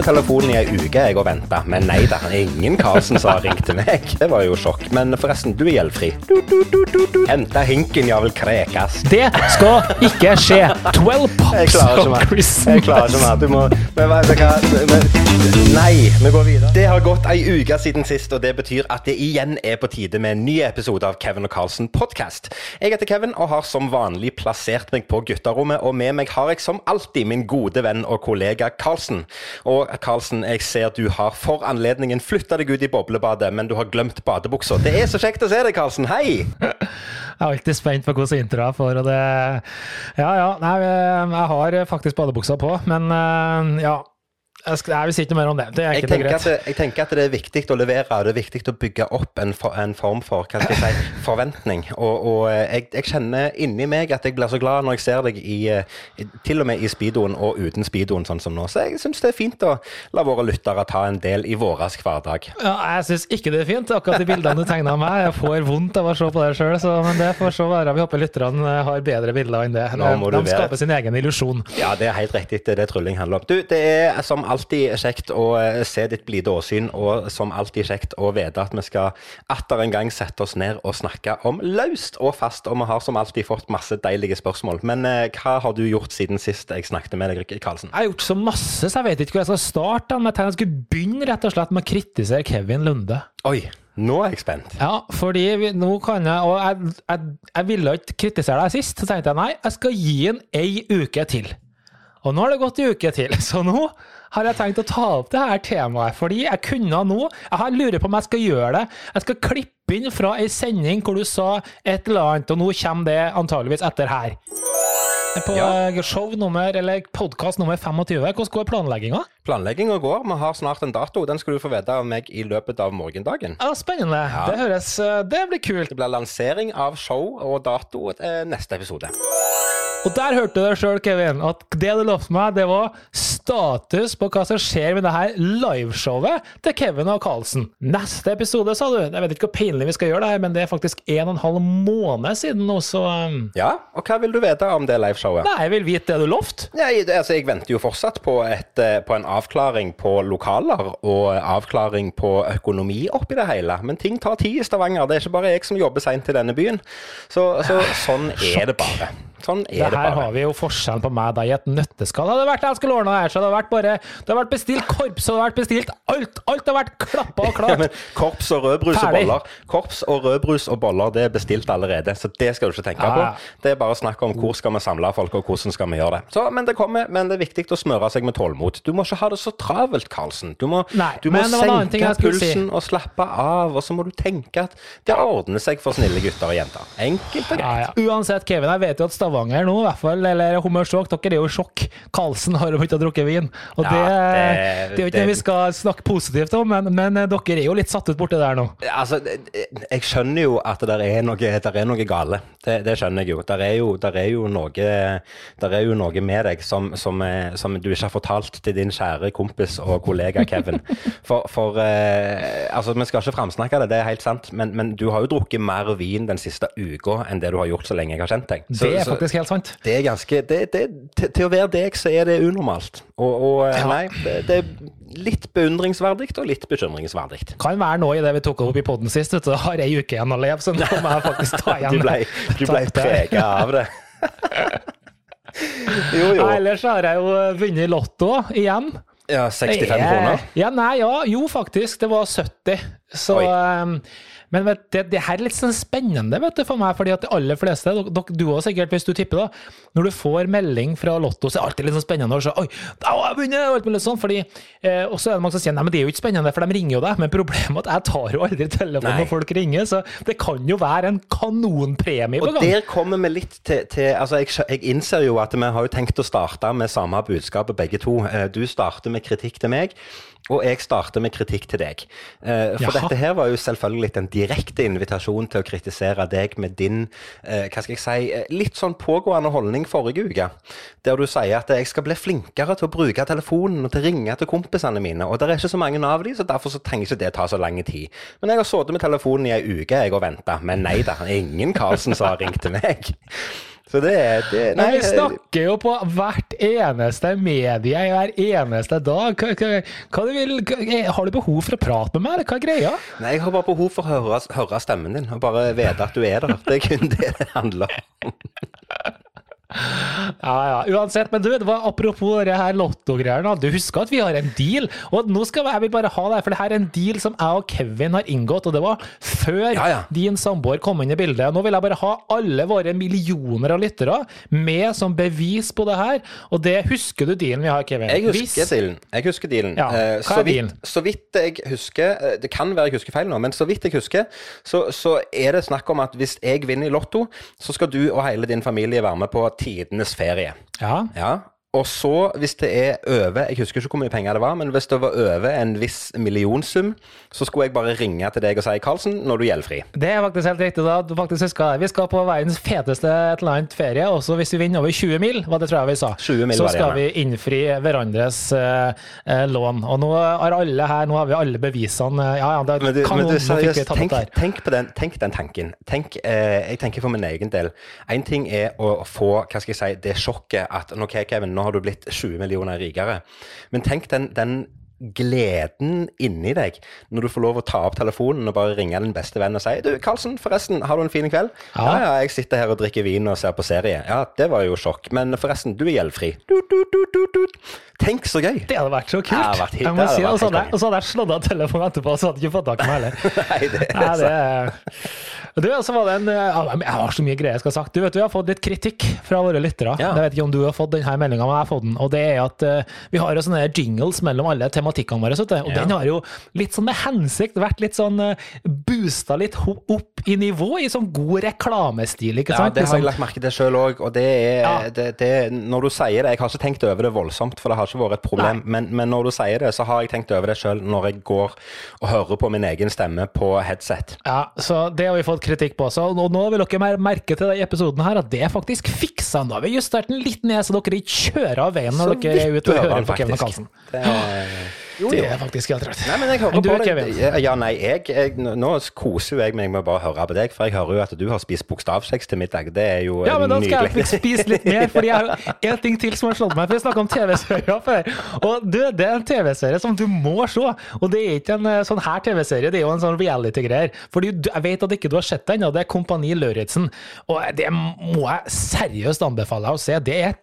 med telefonen i ei uke jeg og venta, men nei da, ingen Karlsen som har ringt til meg. Det var jo sjokk. Men forresten, du er gjeldfri. Henta hinken, ja vel krekas. Det skal ikke skje. Twelve pops of. Christmas. Jeg klarer ikke mer. Du må men? Men, Nei, vi går videre. Det har gått ei uke siden sist, og det betyr at det igjen er på tide med en ny episode av Kevin og Karlsen podkast. Jeg heter Kevin og har som vanlig plassert meg på gutterommet, og med meg har jeg som alltid min gode venn og kollega Karlsen. Og Carlsen, jeg ser at du har for anledningen flytta deg ut i boblebadet, men du har glemt badebuksa. Det er så kjekt å se deg, Karlsen. Hei! Jeg er alltid spent på hvordan introa får, og det Ja, ja. Nei, jeg har faktisk badebuksa på, men eh, ja. Jeg, skal, jeg vil si ikke noe mer om det. Det er Jeg ikke tenker, at jeg tenker at det er viktig å levere, og det er viktig å bygge opp en, for, en form for hva skal jeg si, forventning. Og, og eh, jeg, jeg kjenner inni meg at jeg blir så glad når jeg ser deg i, eh, til og med i speedoen og uten speedoen, sånn som nå. Så jeg syns det er fint å la våre lyttere ta en del i vår hverdag. Ja, jeg syns ikke det er fint, akkurat de bildene du tegna av meg. Jeg får vondt av å se på det sjøl, men det får så være. Vi håper lytterne har bedre bilder enn det. De være- skaper sin egen illusjon. Ja, det er helt riktig. Det er det trylling handler om. Du, det er som alltid kjekt å eh, se ditt blide åsyn, og som alltid kjekt å vite at vi skal atter en gang sette oss ned og snakke om løst og fast. Og vi har som alltid fått masse deilige spørsmål. Men eh, hva har du gjort siden sist jeg snakket med deg, Karlsen? Jeg har gjort så masse, så jeg vet ikke hvor jeg skal starte. Men jeg tenkte jeg skulle begynne rett og slett med å kritisere Kevin Lunde. Oi, nå er jeg spent. Ja, fordi vi, nå kan jeg Og jeg, jeg, jeg ville ikke kritisere deg sist, så tenkte jeg nei, jeg skal gi den ei uke til. Og nå har det gått ei uke til, så nå har jeg tenkt å ta opp det her temaet. Fordi jeg kunne nå Jeg har lurer på om jeg skal gjøre det. Jeg skal klippe inn fra ei sending hvor du sa et eller annet, og nå kommer det antageligvis etter her. På Ja. show nummer, eller podkast nummer 25, hvordan går planlegginga? Planlegginga går. Vi har snart en dato. Den skal du få vite av meg i løpet av morgendagen. Ja, spennende. Det høres eh, Det blir kult. Det blir lansering av show og dato eh, neste episode. Og der hørte du det sjøl, Kevin, at det du lovte meg, det var status på hva som skjer med det her liveshowet til Kevin og Karlsen. Neste episode, sa du. Jeg vet ikke hvor pinlig vi skal gjøre det her, men det er faktisk en og en halv måned siden nå, så um, Ja, og hva vil du vite om det liveshowet? Nei, jeg vil vite det du lovte. Ja, altså, jeg venter jo fortsatt på, et, eh, på en avklaring på lokaler og avklaring på økonomi oppi det hele. Men ting tar tid i Stavanger. Det er ikke bare jeg som jobber seint i denne byen. Så, så sånn er det bare. Sånn Det er det her bare. har vi jo forskjellen på meg da i et nøtteskall. Hadde det vært jeg skulle ordna det her, så hadde det vært bare Det har vært bestilt korps, og det har vært bestilt alt. Alt har vært klappa og Ja, klart. men korps og rødbrus og boller Korps og rødbrus og boller Det er bestilt allerede, så det skal du ikke tenke Ja, ja. på. Det er bare snakk om hvor skal vi samle folk, og hvordan skal vi gjøre det. Så, men det kommer, men det er viktig å smøre seg med tålmod. Du må ikke ha det så travelt, Karlsen. Du må, Nei, du må det senke pulsen si. og slappe av, og så må du tenke at det ordner seg for snille gutter og jenter. Enkelt og Ja, greit. ja. Uansett, Kevin, jeg vet jo at Stavanger nå, i hvert fall, eller humørsjokk. dere er jo i sjokk. Karlsen har jo begynt å drukke vin. Og Ja, det, det- det, er jo ikke det- det vi skal snakke positivt om, men, men eh, dere er jo litt satt ut borti der nå. Altså, jeg skjønner jo at det er noe, der er noe gale. Det, det skjønner jeg jo. Der er jo, der er jo, noe, der er jo noe med deg som, som, eh, som du ikke har fortalt til din kjære kompis og kollega Kevin. For, for eh, altså, vi skal ikke framsnakke det, det er helt sant, men, men du har jo drukket mer vin den siste uka enn det du har gjort så lenge jeg har kjent deg. Så- det er så- faktisk helt sant. det er ganske det, det, til, til å være deg, så er det unormalt. Og, og eh, Ja. nei, det, det er litt beundringsverdig og litt bekymringsverdig. Kan være nå i det vi tok opp i poden sist, så du, har ei uke igjen å leve, så nå må jeg faktisk ta igjen. Du ble, du ble prega av det. jo, jo. Ellers har jeg jo vunnet Lotto igjen. Ja, 65 Eh, kroner. Ja, nei, ja, jo faktisk. Det var 70. Så um, Men vet, det, det her er litt sånn spennende vet du, for meg, fordi at de aller fleste, dok- du også sikkert hvis du tipper, da, når du får melding fra Lotto, så er det alltid litt sånn spennende å se Oi, da har jeg vunnet! Og alt mulig sånn, fordi eh, også er det mange som sier nei, men det er jo ikke spennende, for de ringer jo deg. Men problemet er at jeg tar jo aldri telefonen Nei. når folk ringer, så det kan jo være en kanonpremie på Og der kommer vi litt til, til altså jeg, jeg innser jo at vi har jo tenkt å starte med samme budskapet begge to. Eh, Du starter med kritikk til meg, og jeg starter med kritikk til deg. Eh, For Jaha. dette her var jo selvfølgelig en direkte invitasjon til å kritisere deg med din eh, hva skal jeg si, eh, litt sånn pågående holdning forrige uke. Der du sier at jeg skal bli flinkere til å bruke telefonen og til å ringe til kompisene mine. Og det er ikke så mange av dem, så derfor så trenger ikke det ta så lang tid. Men jeg har sittet med telefonen i ei uke jeg og venta, men nei da, ingen Karlsen som har ringt til meg. Så det det, Nei, nei, vi snakker jo på hvert eneste medie hver eneste dag. Hva, hva, du vil, hva, har du behov for å prate med meg, eller hva er greia? nei, jeg har bare behov for å høre, høre stemmen din, og bare vite at du er der. Det er kun det det handler om. Ja, ja, uansett. Men du, det var apropos det her lottogreiene. Du husker at vi har en deal? Og nå skal jeg bare ha det, for det her er en deal som jeg og Kevin har inngått, og det var før Ja, ja. din samboer kom inn i bildet. Nå vil jeg bare ha alle våre millioner av lyttere med som bevis på det her, og det husker du dealen vi har, Kevin? Jeg husker Hvis- dealen. Jeg husker dealen. Ja, Eh, hva så, er dealen? vidt, så vidt jeg husker eh, Det kan være jeg husker feil nå, men så vidt jeg husker, så, så er det snakk om at hvis jeg vinner i Lotto, så skal du og hele din familie være med på tidenes ferie. Ja. Ja. Og så, hvis det er over Jeg husker ikke hvor mye penger det var, men hvis det var over en viss millionsum, så skulle jeg bare ringe til deg og si Karlsen, nå er du gjeldfri. Det er faktisk helt riktig. da. Du faktisk husker det. Vi skal på verdens feteste et eller annet ferie, også hvis vi vinner over 20 mil, hva det tror jeg vi sa. 20 mil så var det, skal vi innfri hverandres eh, eh, lån. Og nå har alle her, nå har vi alle bevisene. Ja, ja, det Men du, kan men du seriøst, tenk, tenk, på den, tenk den tanken. Tenk, eh, jeg tenker for min egen del. Én ting er å få hva skal jeg si, det sjokket at OK, Kevin, nå har du blitt 20 millioner rikere. Men tenk den, den gleden inni deg når du får lov å ta opp telefonen og bare ringe din beste venn og si Du, Karlsen, forresten, har du en fin kveld? Ja. Ja, ja, jeg sitter her og drikker vin og ser på serie. Ja, det var jo sjokk. Men forresten, du er gjeldfri. Du, du, du. Tenk så gøy! Det hadde vært så kult. Hadde vært hit, jeg må si. Og så hadde, jeg- slått av telefonen etterpå, så hadde jeg ikke fått tak i meg heller. Nei, det er Nei, det. Du, så var det en, jeg har så mye greier jeg skal ha sagt. Du vet, Vi har fått litt kritikk fra våre lyttere. Ja. Jeg vet ikke om du har fått denne meldinga, men jeg har fått den. Og det er at uh, vi har jo sånne jingles mellom alle tematikkene våre. Og Ja. den har jo litt sånn med hensikt vært litt sånn uh, boosta litt opp i nivå, i sånn god reklamestil, ikke sant? Ja, det har jeg Liksom- lagt merke til sjøl òg. Og det er Ja. det, det, Når du sier det Jeg har ikke tenkt over det voldsomt, for det har ikke vært et problem. Men, men når du sier det, så har jeg tenkt over det sjøl når jeg går og hører på min egen stemme på headset. Ja, så det har vi fått kritikk på. også, og nå vil dere merke til i episoden her at det er faktisk fiksa. Nå har vi justert den litt ned, så dere ikke kjører av veien når Så dere er ute og hører på Kevin. Karlsen. Det er, jo, Det er faktisk helt rett. Nei, men jeg hører Men du, på deg. Ja, nei, jeg, jeg, nå koser jo jeg meg med å bare høre på deg, for jeg hører jo at du har spist bokstavsex til middag. Det er jo nydelig. Ja, men da skal jeg nydelig. fikk spise litt mer, for jeg har en ting til som har slått meg. For jeg snakka om TV-serier før. Og du, det er en TV-serie som du må se. Og det er ikke en eh, sånn her TV-serie, det er jo en sånn reality-greier. Fordi du- jeg vet at ikke du har sett den, og det er Kompani Lauritzen. Og det må jeg seriøst anbefale deg å se. Det er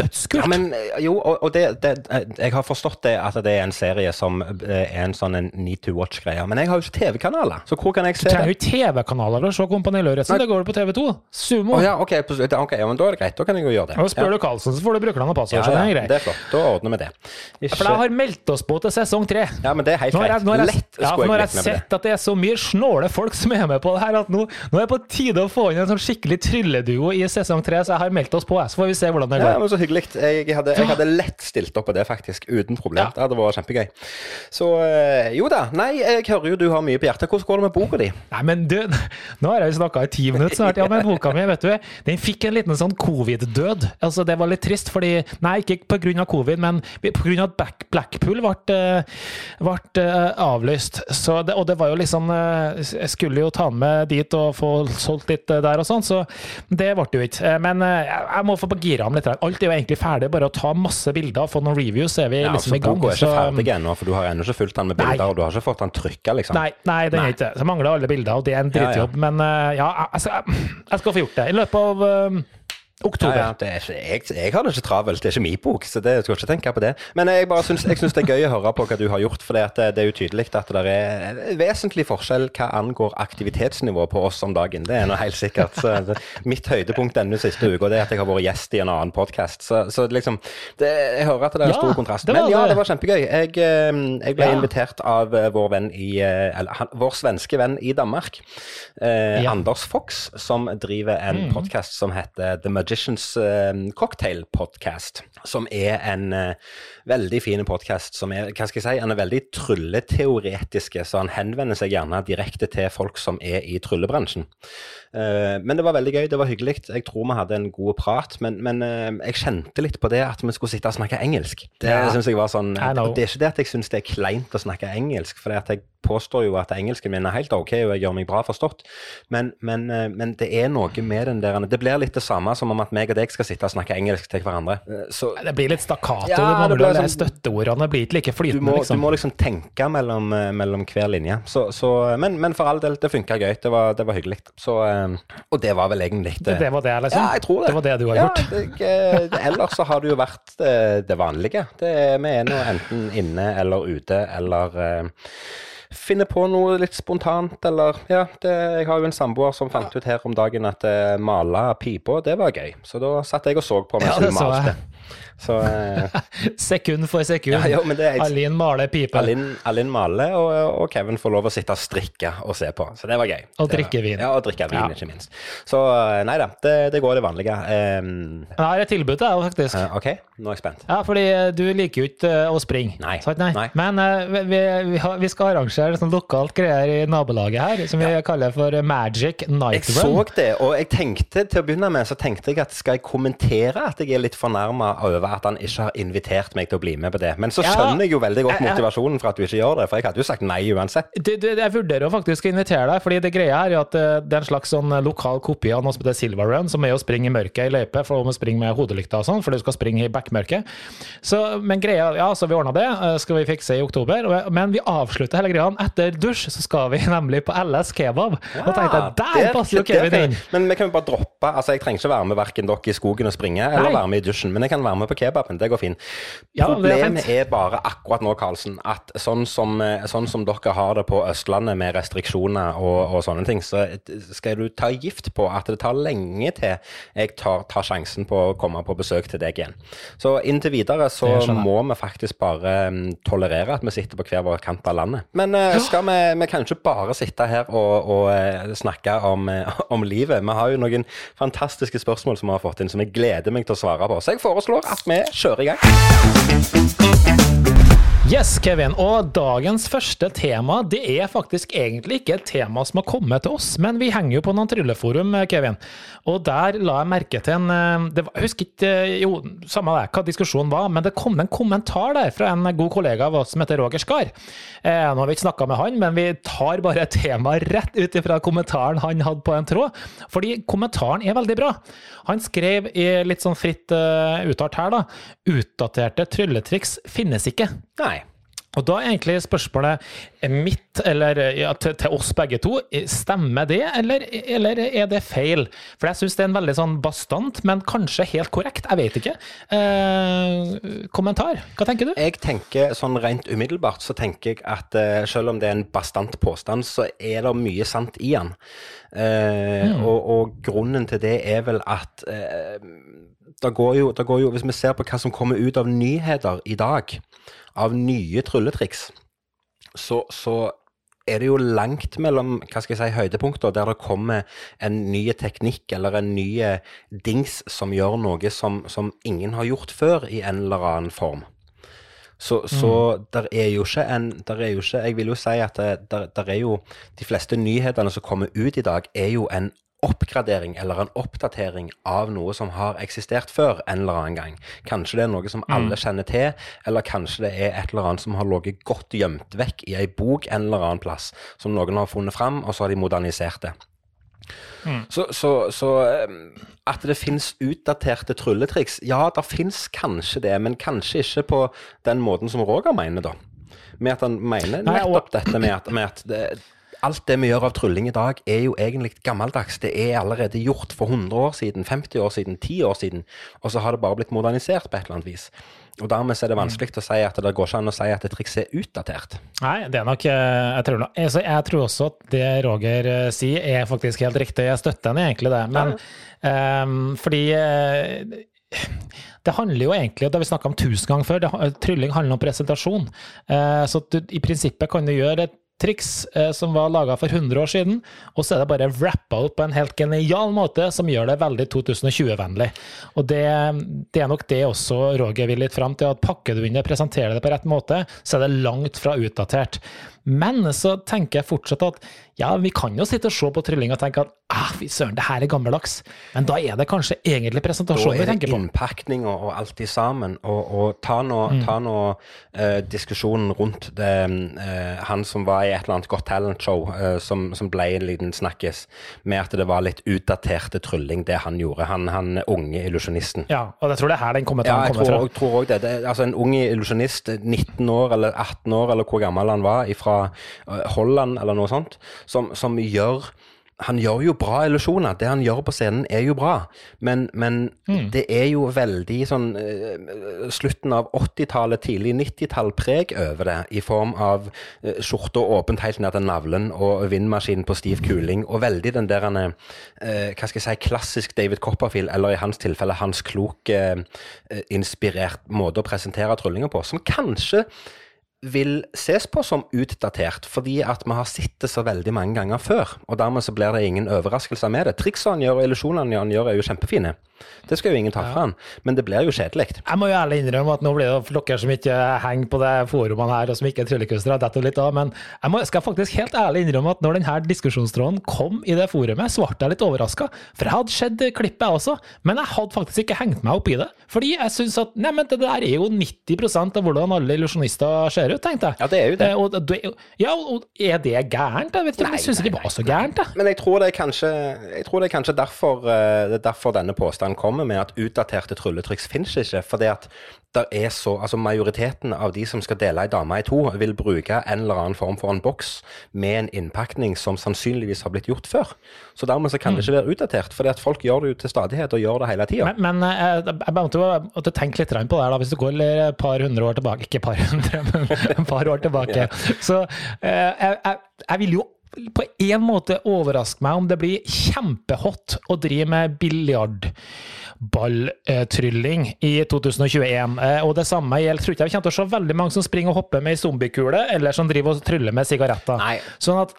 dødskult. Ja, men eh, jo, og, og det, det, jeg har forstått det at det er en serie som eh, er en sånn en need to watch-greie. Men jeg har jo ikke TV-kanaler, så hvor kan jeg se det? Du trenger jo TV-kanaler for å se Kompani Lauritzen. Det går du på TV2. Sumo. Oh, ja, ok, på- ok, ja, men da er det greit. Da kan jeg jo gjøre det. Og spør ja. du Karlsen, så får du brukernavn og passord. Ja, så det er ja, greit. det er flott. Da ordner vi det. Ikke... For jeg har meldt oss på til sesong tre. Ja, men det er helt greit. nå har jeg, Lett ja, for nå har jeg det. sett at det er så mye snåle folk som er med på det her, at nå, nå er det på tide å få inn en sånn skikkelig trylleduo i sesong tre, så jeg har meldt oss på, så får vi se hvordan det går. Så hyggelig. Jeg hadde, jeg hadde lett stilt opp på det, faktisk. Uten problem. Ja. Det hadde vært kjempegøy. Så eh, jo da. Nei, jeg hører jo du har mye på hjertet. Hvordan går det med boka di? Nei, men du, nå har jeg jo snakka i ti minutter snart. Ja, men boka mi, vet du, den fikk en liten sånn covid-død. Altså, det var litt trist, fordi Nei, ikke pga. covid, men pga. at Black- Blackpool ble, eh, ble eh, avlyst. Så det, og det var jo liksom Jeg skulle jo ta den med dit og få solgt litt der og sånn, så det ble det jo ikke. Men jeg må få på gira om litt. Alt er jo egentlig ferdig, bare å ta masse bilder og få noen reviews, så er vi Ja, liksom i gang. Boka er ikke Så- ferdig ennå, for du har ennå ikke fulgt den med Nei. bilder, og du har ikke fått den trykka, liksom. Nei, nei, den er ikke det. Så mangler alle bilder, og det er en Ja, ja. drittjobb. Men eh, ja, altså, jeg, jeg skal få gjort det i løpet av eh, Ja, oktober. ja, det er ikke, jeg, jeg har det ikke travelt, det er ikke min bok, så det jeg skal ikke tenke på det. Men jeg bare syns, jeg syns det er gøy å høre på hva du har gjort, for det, det, det er jo tydelig at det er vesentlig forskjell hva angår aktivitetsnivå på oss om dagen. Det er noe helt sikkert. Så mitt høydepunkt denne siste uka det er at jeg har vært gjest i en annen podkast. Så, så liksom det, Jeg hører at det er Ja, stor kontrast. Men ja, det. var kjempegøy. Jeg, eh, jeg ble Ja. invitert av eh, vår venn i eh, Eller vår svenske venn i Danmark, eh, Ja. Anders Fox, som driver en Mm. podcast som heter The Magicians eh, Cocktail Podcast. Som er en eh, veldig fin podkast som er hva skal jeg si, han er veldig trylleteoretiske, så han henvender seg gjerne direkte til folk som er i tryllebransjen. Eh, men det var veldig gøy, det var hyggelig. Jeg tror vi hadde en god prat, men, men jeg kjente litt på det at vi skulle sitte og snakke engelsk. Det Ja. synes jeg var sånn Det er ikke det at jeg syns det er kleint å snakke engelsk, for det at jeg påstår jo at engelsken min er helt OK, og jeg gjør meg bra forstått, men, men, eh, men det er noe med den der Det blir litt det samme som om at meg og deg skal sitte og snakke engelsk til hverandre. Eh, Så Det blir litt stakkato. Ja, det det mangler blir alle sånn- støtteordene. blir ikke like du flytende, må, liksom. du må liksom tenke mellom, eh, mellom hver linje. Så, så, men, men for all del, det funka gøy. Det var, det var hyggelig. Og det var vel egentlig Det, det var det, liksom? Ja, jeg tror det. Det var det du har ja, gjort? Det, ellers så har det jo vært det, det vanlige. Det, vi er nå enten inne eller ute eller finner på noe litt spontant, eller Ja, det, jeg har jo en samboer som fant ut her om dagen at uh, male pipa, det var gøy. Så da satt jeg og så på mens Ja, hun malte. Så eh, Sekund for sekund. Ja, er- Alin maler pipe. Alin, Alin maler, og, og Kevin får lov å sitte og strikke og se på. Så det var gøy. Og drikke vin. Ja, og drikke vin, Ja. ikke minst. Så eh, nei da, det, det går det vanlige. Um, Jeg har et tilbud til deg, faktisk. Uh, OK, nå er jeg spent. Ja, fordi eh, du liker jo ikke eh, å springe. Nei. Sant? Nei. Nei. Men uh, vi, vi, har, vi skal arrangere sånn lokalt greier i nabolaget her, som vi kaller for Magic Jeg Night så det, og jeg tenkte til å begynne med så tenkte jeg at skal jeg kommentere at jeg er litt fornærma over at han ikke har invitert meg til å bli med på det. Men så Ja. skjønner jeg jo veldig godt motivasjonen for at du ikke gjør det, for jeg hadde jo sagt nei uansett. Det, det, jeg vurderer jo faktisk å invitere deg, fordi det greia her er at eh, det er en slags sånn eh, lokal kopi av noe som heter Silver Run, som er å springe i mørket i løype, for å springe med hodelykta og sånn, for du skal springe i backmørket. Så, men greia, ja, så vi ordna det, eh, skal vi fikse i oktober, men vi avslutter hele greia. Etter dusj så skal vi nemlig på LS Kebab. Og tenkte jeg, der det- passer jo Kevin inn! Men vi kan jo bare droppe altså Jeg trenger ikke være med verken dere i skogen og springe, eller Nei. være med i dusjen, men jeg kan være med på kebaben. Det går fint. Ja, Problemet er er bare akkurat nå, Karlsen, at sånn som, eh, sånn som dere har det på Østlandet med restriksjoner og, og sånne ting, så skal du ta gift på at det tar lenge til jeg tar, tar sjansen på å komme på besøk til deg igjen. Så inntil videre så må vi faktisk bare mm, tolerere at vi sitter på hver vår kant av landet. Men eh, skal vi, vi kan ikke bare sitte her og, og eh, snakke om, om livet. Vi har jo noen fantastiske spørsmål som vi har fått inn, som jeg gleder meg til å svare på. Så jeg foreslår at vi kjører i gang. Yes, Kevin. Og dagens første tema, det er faktisk egentlig ikke et tema som har kommet til oss, men vi henger jo på noen trylleforum, Kevin. Og der la jeg merke til en eh, det var, Jeg husker ikke eh, jo, samme det, hva diskusjonen var, men det kom en kommentar der fra en god kollega av oss som heter Roger Skar. Eh, nå har vi ikke snakka med han, men vi tar bare temaet rett ut ifra kommentaren han hadde på en tråd. Fordi kommentaren er veldig bra. Han skrev i litt sånn fritt uh, uttalt her, da. Utdaterte trylletriks finnes ikke. Nei. Og da er egentlig spørsmålet mitt, eller ja, til, til oss begge to, stemmer det, eller, eller er det feil? For jeg syns det er en veldig sånn bastant, men kanskje helt korrekt, jeg vet ikke. Eh, kommentar, hva tenker du? Jeg tenker sånn rent umiddelbart så tenker jeg at eh, selv om det er en bastant påstand, så er det mye sant i den. Eh, og, og grunnen til det er vel at eh, det går, jo, det går jo Hvis vi ser på hva som kommer ut av nyheter i dag, av nye trylletriks, så, så er det jo langt mellom hva skal jeg si, høydepunkter der det kommer en ny teknikk eller en ny dings som gjør noe som, som ingen har gjort før i en eller annen form. Så, så der er jo ikke en der er jo ikke, Jeg vil jo si at det, der, der er jo De fleste nyhetene som kommer ut i dag, er jo en oppgradering eller en oppdatering av noe som har eksistert før en eller annen gang. Kanskje det er noe som alle kjenner til, eller kanskje det er et eller annet som har ligget godt gjemt vekk i ei bok en eller annen plass, som noen har funnet fram, og så har de modernisert det. Så, så, så um, at det finnes utdaterte trylletriks, ja, det finnes kanskje det, men kanskje ikke på den måten som Roger mener, da. Med at han mener nettopp dette med at, med at det, alt det vi gjør av trylling i dag, er jo egentlig gammeldags. Det er allerede gjort for 100 år siden, 50 år siden, 10 år siden, og så har det bare blitt modernisert på et eller annet vis. Og dermed er det vanskelig å si at det går ikke an å si at et triks er utdatert. Nei, det er nok eh, Jeg tror, nok- altså, jeg tror også at det Roger eh, sier, er faktisk helt riktig. Jeg støtter henne egentlig det. Men ehm, fordi eh, det handler jo egentlig, og det har vi snakka om tusen ganger før, det, trylling handler om presentasjon. Eh, så du, i prinsippet kan du gjøre et triks eh, som var laga for 100 år siden, og så er det bare rappa opp på en helt genial måte som gjør det veldig 2020-vennlig. Og det, det er nok det også Roger vil litt fram til, at pakker du inn og presenterer det på rett måte, så er det langt fra utdatert. Men så tenker jeg fortsatt at ja, vi kan jo sitte og se på trylling og tenke at ah, fy søren, det her er gammeldags. Men da er det kanskje egentlig presentasjonen vi er det tenker på. innpakning og, og alt i sammen. Og, og ta nå, Mm. eh, diskusjonen rundt det, eh, han som var i et eller annet godt Talent-show, eh, som, som ble en liten snakkis, med at det var litt utdaterte trylling, det han gjorde. Han, han unge illusjonisten. Ja, og jeg tror det er her den Ja, jeg kommer tror, fra. jeg tror også det. det. er- Altså En ung illusjonist, 19 år eller 18 år, eller hvor gammel han var, fra Holland eller noe sånt, som, som gjør han gjør jo bra illusjoner. Det han gjør på scenen, er jo bra. Men, men det er jo veldig sånn eh, slutten av 80-tallet, tidlig 90-tall preg over det. I form av uh, skjorta åpent helt ned til navlen og vindmaskinen på stiv kuling. Og veldig den der han er, eh, hva skal jeg si, klassisk David Copperfield, eller i hans tilfelle Hans Klok eh, eh, inspirert måte å presentere tryllinger på, som kanskje vil ses på som utdatert, fordi at vi har sett det så veldig mange ganger før. Og dermed så blir det ingen overraskelser med det. Triksene gjør, og illusjonene han gjør, er jo kjempefine. Det skal jo ingen ta fra han, men det blir jo kjedelig. Jeg må jo ærlig innrømme at nå blir det for dere som ikke henger på det forumene her, og som ikke er tryllekunstnere, dette litt av, men jeg må, skal faktisk helt ærlig innrømme at når denne diskusjonstråden kom i det forumet, så ble jeg litt overraska. For jeg hadde sett klippet jeg også, men jeg hadde faktisk ikke hengt meg opp i det. Fordi jeg syns at nei, men det der er jo 90% av hvordan alle illusjonister ser ut, tenkte jeg. Ja, det er jo det. Eh, Og, er ja, og er det gærent? Jeg vet ikke, Nei, jeg syns ikke det var så gærent, jeg. Men jeg tror det er kanskje, jeg tror det er kanskje derfor, eh, det er derfor denne påstanden kommer med at utdaterte trylletriks finnes ikke. Fordi at er så, altså majoriteten av de som skal dele ei dame i to, vil bruke en eller annen form for en boks med en innpakning som sannsynligvis har blitt gjort før. Så dermed så kan det ikke være utdatert, fordi at folk gjør det jo til stadighet og gjør det hele tida. Men, men eh, jeg måtte, jo- tenke litt på det her, da. Hvis du går et par hundre år tilbake, ikke et par hundre, men et par år tilbake, så eh, jeg, jeg, jeg vil jo på en måte overraske meg om det blir kjempehot å drive med biljardballtrylling i 2021. Eh, Og det samme gjelder, tror ikke jeg kommer til å se veldig mange som springer og hopper med ei zombiekule, eller som driver og tryller med sigaretter. Nei. Sånn at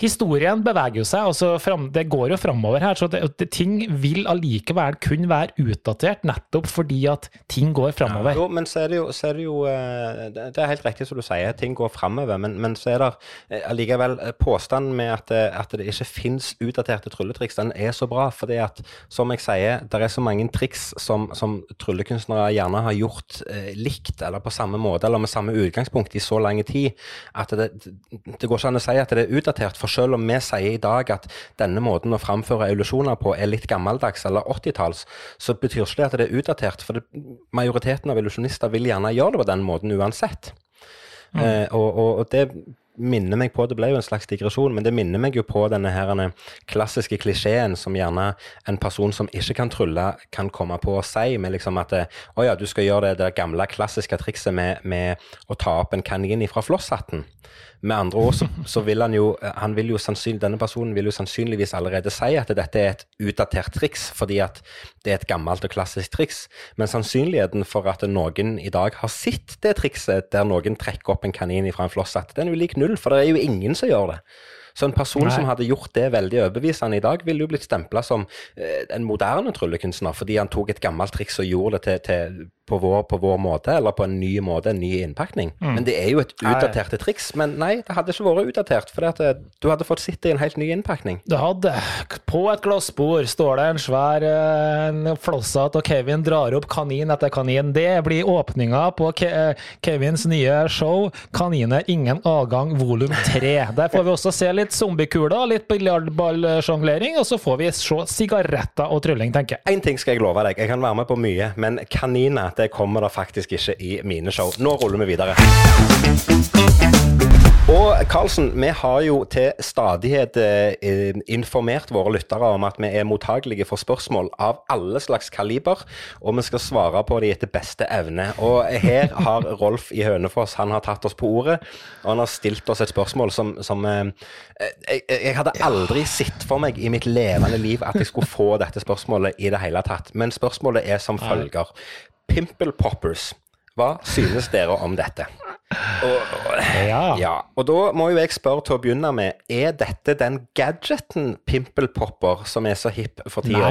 historien beveger jo seg, og så det går jo framover her. Så det, det, ting vil allikevel kunne være utdatert, nettopp fordi at ting går framover. Jo, men så er det jo, så er det, jo eh, det er helt riktig som du sier, ting går framover. Men, men så er det eh, allikevel eh, påstanden med at, at det ikke fins utdaterte trylletriks, den er så bra. fordi at, som jeg sier, det er så mange triks som, som tryllekunstnere gjerne har gjort eh, likt, eller på samme måte, eller med samme utgangspunkt i så lang tid, at det, det går ikke an å si at det er utdatert. For selv om vi sier i dag at denne måten å framføre illusjoner på er litt gammeldags eller 80-talls, så betyr ikke det at det er utdatert. For det, majoriteten av illusjonister vil gjerne gjøre det på den måten uansett. Eh, og, og, og det minner meg på, det ble jo en slags digresjon, men det minner meg jo på denne her denne klassiske klisjeen som gjerne en person som ikke kan trylle, kan komme på å si, med liksom at eh, å ja, du skal gjøre det, det gamle klassiske trikset med, med å ta opp en kanin fra flosshatten. Med andre ord så, så vil han jo, han vil jo sannsynlig, denne personen vil jo sannsynligvis allerede si at dette er et utdatert triks, fordi at det er et gammelt og klassisk triks. Men sannsynligheten for at noen i dag har sett det trikset der noen trekker opp en kanin fra en flosshatt, den er jo lik null, for det er jo ingen som gjør det. Så en person Nei. som hadde gjort det veldig overbevisende i dag, ville jo blitt stempla som eh, en moderne tryllekunstner, fordi han tok et gammelt triks og gjorde det til, til på, vår, på vår måte, eller på en ny måte, en ny innpakning. Men det er jo et utdatert triks. Men nei, det hadde ikke vært utdatert, for du hadde fått sitte i en helt ny innpakning. Du hadde På et glassbord står det en svær eh, en flosshatt, og Kevin drar opp kanin etter kanin. Det blir åpninga på Ke eh, Kevins nye show, 'Kaniner ingen adgang volum 3. Der får vi også se litt zombiekuler, litt biljardballsjonglering, og så får vi se sigaretter og trylling, tenker jeg. Én ting skal jeg love deg, jeg kan være med på mye, men kaniner det kommer det faktisk ikke i mine show. Nå ruller vi videre. Og Karlsen, vi har jo til stadighet eh, informert våre lyttere om at vi er mottagelige for spørsmål av alle slags kaliber, og vi skal svare på de etter beste evne. Og her har Rolf i Hønefoss han har tatt oss på ordet, og han har stilt oss et spørsmål som, som eh, jeg, jeg hadde aldri sett for meg i mitt levende liv at jeg skulle få dette spørsmålet i det hele tatt. Men spørsmålet er som følger. Pimple poppers, hva synes dere om dette? Og, Ja. ja, og da må jo jeg spørre til å begynne med, er dette den gadgeten Pimple Popper som er så hipp for tida?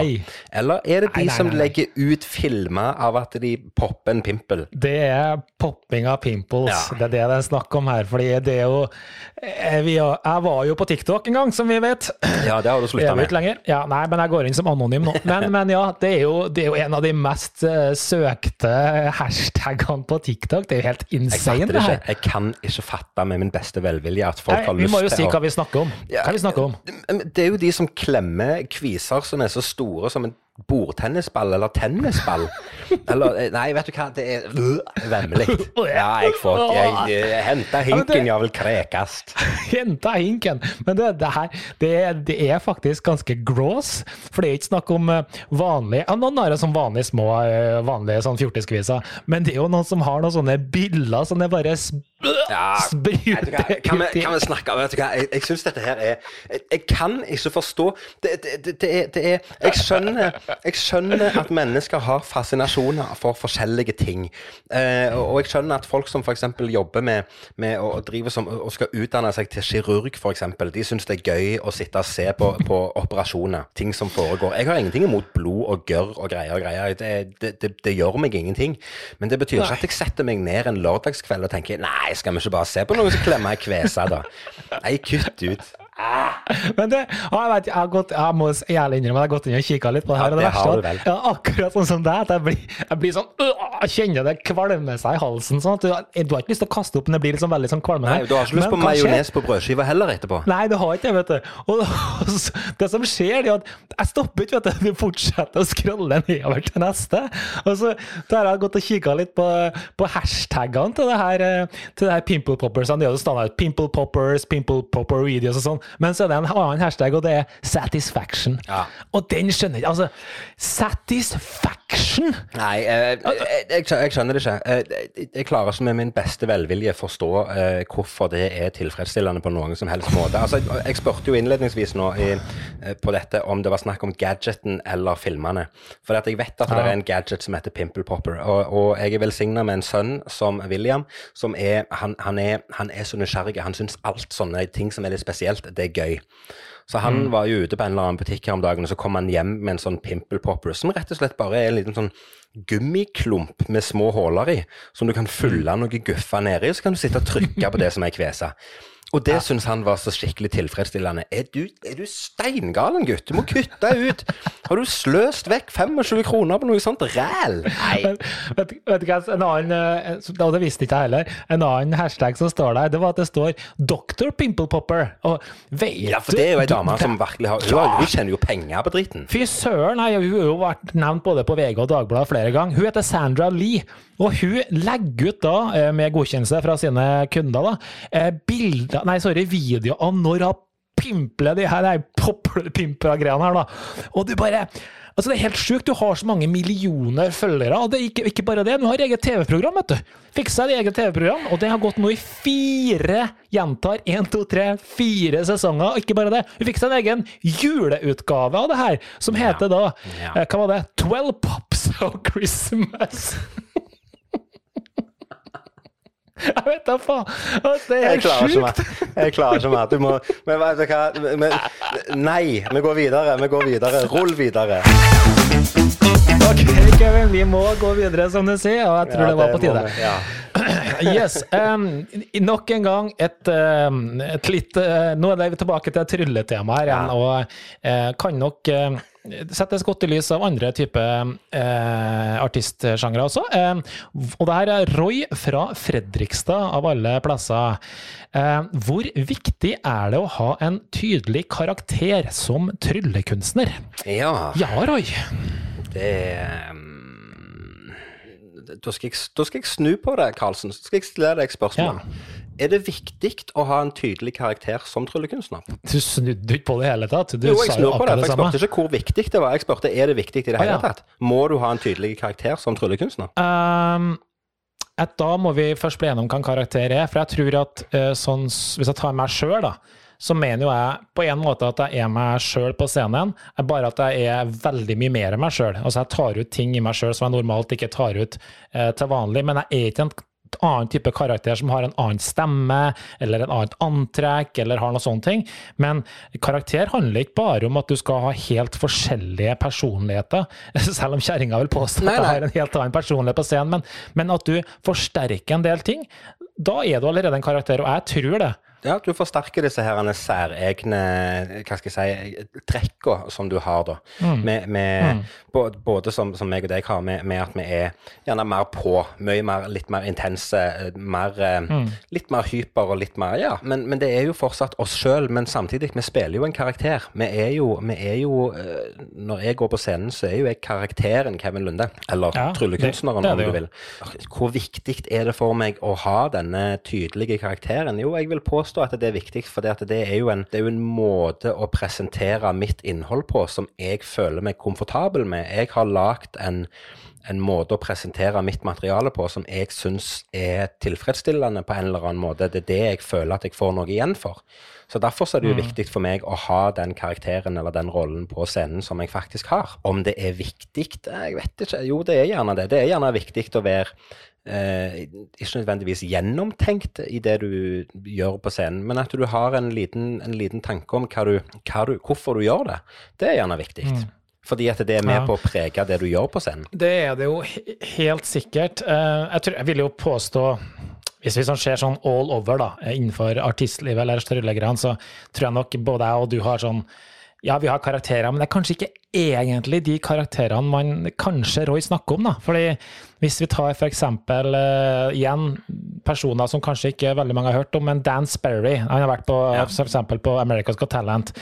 Eller er det de Nei, nei, som nei, legger ut filmer av at de popper en pimpel? Det er popping av pimples. Ja. Det er det det er snakk om her. fordi det er jo eh, Jeg var jo på TikTok en gang, som vi vet. Ja, det har du slutta med. lenger. Ja, nei, men jeg går inn som anonym nå. Men, men ja, det er, jo, det er jo en av de mest eh, søkte hashtagene på TikTok. Det er jo helt insane, det her. Ikke. jeg kan ikke fatte med min beste velvilje at folk Nei, har vi må jo si hva vi snakker om. Ja, Hva vi snakker om. Det er jo de som klemmer kviser som er så store som en bordtennisball eller tennisball. Eller eh, Nei, vet du hva, det er øh, vemmelig. Ja, jeg får Jeg, jeg Henta hinken, jeg vil krekast. Henta hinken! Men det, det her det, det er faktisk ganske gross. For det er ikke snakk om vanlige vanlig ja, Noen har det som vanlige små eh, vanlige sånn fjortiskviser, men det er jo noen som har noen sånne biller som det bare Ja, kan, vi, kan vi snakke hva, jeg, jeg syns dette her er jeg, jeg kan ikke forstå det, det, det, det, er, det er jeg skjønner, jeg skjønner at mennesker har fascinasjoner for forskjellige ting. Eh, og, og jeg skjønner at folk som f.eks. jobber med, med å drive som, og skal utdanne seg til kirurg, f.eks., de syns det er gøy å sitte og se på, på operasjoner. Ting som foregår. Jeg har ingenting imot blod og gørr og greier og greier. Det, det, det, det gjør meg ingenting. Men det betyr ikke at jeg setter meg ned en lørdagskveld og tenker nei, skal vi ikke bare se på noen som klemmer ei kvese, da? Nei, kutt ut. Men du, jeg, vet, jeg, har gått, jeg må ærlig innrømme jeg har gått inn og kikka litt på det Ja, her. og det det har verste du er ja, akkurat sånn som deg, jeg blir, jeg blir sånn øh, kjenner det kvalme seg i halsen. Sånn du, du har ikke lyst til å kaste opp, men det blir liksom veldig sånn kvalmende. Nei, Du har ikke lyst Men på majones på brødskiva heller etterpå? Nei, det har ikke vet du. Og, og det som skjer, er at jeg stopper ikke, vet du. Du fortsetter å scrolle nedover til neste. Og så har jeg gått og kikka litt på, på hashtagene til det her, eh, til det her Pimple Poppers. Det er jo standard Pimple Poppers, Pimple Popper videos og sånn. Men så er det en annen hashtag, og det er satisfaction. Ja. Og den skjønner jeg ikke. Altså, satisfaction! Nei, eh, jeg, jeg, jeg skjønner det ikke. Eh, jeg- jeg klarer ikke med min beste velvilje forstå eh, hvorfor det er tilfredsstillende på noen som helst måte. Altså, jeg, spurte jo innledningsvis nå i, eh, på dette om det var snakk om gadgeten eller filmene. For jeg vet at det Ja. er en gadget som heter Pimple Popper, og, og jeg er velsigna med en sønn som William, som er han, han, er han er så nysgjerrig. Han syns alt sånne ting som er litt spesielt, det er gøy. Så han Mm. var jo ute på en eller annen butikk her om dagen, og så kom han hjem med en sånn pimple popper, som rett og slett bare er en liten sånn gummiklump med små huller i, som du kan fylle Mm. noe guffa nedi, så kan du sitte og trykke på det som er kvesa. Og det syns han var så skikkelig tilfredsstillende. Er du, er du steingalen, gutt? Du må kutte ut! Har du sløst vekk 25 kroner på noe sånt ræl? Nei. Men, vet, vet du hva, en annen, eh, og det visste ikke jeg heller, en annen hashtag som står der, det var at det står Dr. Pimple Popper. Og vet Ja, for det er jo ei dame som virkelig har ja. har- hun tjener jo penger på dritten. Fy søren, nei, hun har jo vært nevnt både på VG og Dagbladet flere ganger. Hun heter Sandra Lee, og hun legger ut da, eh, med godkjennelse fra sine kunder, da, eh, bilder, nei, sorry, videoer av når hun pimpler de her, nei, poppimpler-greiene her, da. Og du bare Altså, det er helt sjukt. Du har så mange millioner følgere. Og det er ikke, ikke bare det, du har eget TV-program, vet du. Fiksa et eget TV-program, og det har gått nå i fire, gjentar, én, to, tre, fire sesonger. Og ikke bare det, hun fiksa en egen juleutgave av det her, som heter da Ja. Ja. Hva var det? 12 Pops of Christmas. Jeg vet da faen. Det er helt sjukt. Jeg klarer ikke mer. Du må Men vet du hva men, Nei, vi går videre. Vi går videre. Rull videre. Ok, Kevin, vi må gå videre, som du sier, og jeg tror Ja, det var på tide. vi. Ja. Yes. Um, nok en gang et, et litt uh, Nå er vi tilbake til trylletemaet igjen, Ja. og uh, kan nok uh, settes godt i lys av andre typer eh, artistsjangre også. Eh, og det her er Roy fra Fredrikstad, av alle plasser. Eh, hvor viktig er det å ha en tydelig karakter som tryllekunstner? ja. Ja, Roy. Det um, da, skal jeg, da skal jeg snu på det, Karlsen. Så skal jeg stille deg spørsmål. Er det viktig å ha en tydelig karakter som tryllekunstner? Du snudde ikke på det i hele tatt. Du Jo, jeg snur på det, for jeg spurte ikke hvor viktig det var. Jeg spurte er det viktig i det hele tatt. Må du ha en tydelig karakter som tryllekunstner? Um, at da må vi først bli enige om hva en karakter er. For jeg tror at eh, sånn, hvis jeg tar meg sjøl, da, så mener jo jeg på en måte at jeg er meg sjøl på scenen, bare at jeg er veldig mye mer enn meg sjøl. Altså jeg tar ut ting i meg sjøl som jeg normalt ikke tar ut eh, til vanlig, men jeg er ikke en annen type karakter som har en annen stemme, eller en annet antrekk, eller har noe sånne ting. Men karakter handler ikke bare om at du skal ha helt forskjellige personligheter, selv om kjerringa vil påstå at jeg har en helt annen personlighet på scenen, men, men at du forsterker en del ting. Da er du allerede en karakter, og jeg tror det. Ja, du forsterker disse her særegne hva skal jeg si, trekkene som du har, da. Mm. Med, med mm. både, både, som, som meg og deg har, med, med, at vi er gjerne mer på. Mye mer, litt mer intense. Mer, eh, mm. Litt mer hyper og litt mer Ja, men, men det er jo fortsatt oss sjøl. Men samtidig, vi spiller jo en karakter. Vi er jo, vi er jo eh, Når jeg går på scenen, så er jo jeg karakteren Kevin Lunde. Eller ja, tryllekunstneren, om du vil. Hvor viktig er det for meg å ha denne tydelige karakteren? Jo, jeg vil påstå påstå at det er viktig, for det, det, er jo en, det er jo en måte å presentere mitt innhold på som jeg føler meg komfortabel med. Jeg har lagd en, en måte å presentere mitt materiale på som jeg syns er tilfredsstillende på en eller annen måte. Det er det jeg føler at jeg får noe igjen for. Så Derfor er det jo mm. viktig for meg å ha den karakteren eller den rollen på scenen som jeg faktisk har. Om det er viktig? Jeg vet ikke. Jo, det er gjerne det. Det er gjerne viktig å være eh, ikke nødvendigvis gjennomtenkt i det du gjør på scenen, men at du har en liten, en liten tanke om hva du, hva du, hvorfor du gjør det. Det er gjerne viktig. Mm. Fordi at det er med ja. på å prege det du gjør på scenen. Det er det jo helt sikkert. Eh, jeg, tror, jeg vil jo påstå hvis vi sånn ser sånn all over da, innenfor artistlivet eller tryllegreiene, så tror jeg nok både jeg og du har sånn ja, vi har karakterer, men det er kanskje ikke egentlig de karakterene man kanskje Roy snakker om. da. Fordi Hvis vi tar f.eks. Uh, igjen personer som kanskje ikke veldig mange har hørt om, men Dan Sperry. Han har vært på, ja. f.eks. på America's Got Talent.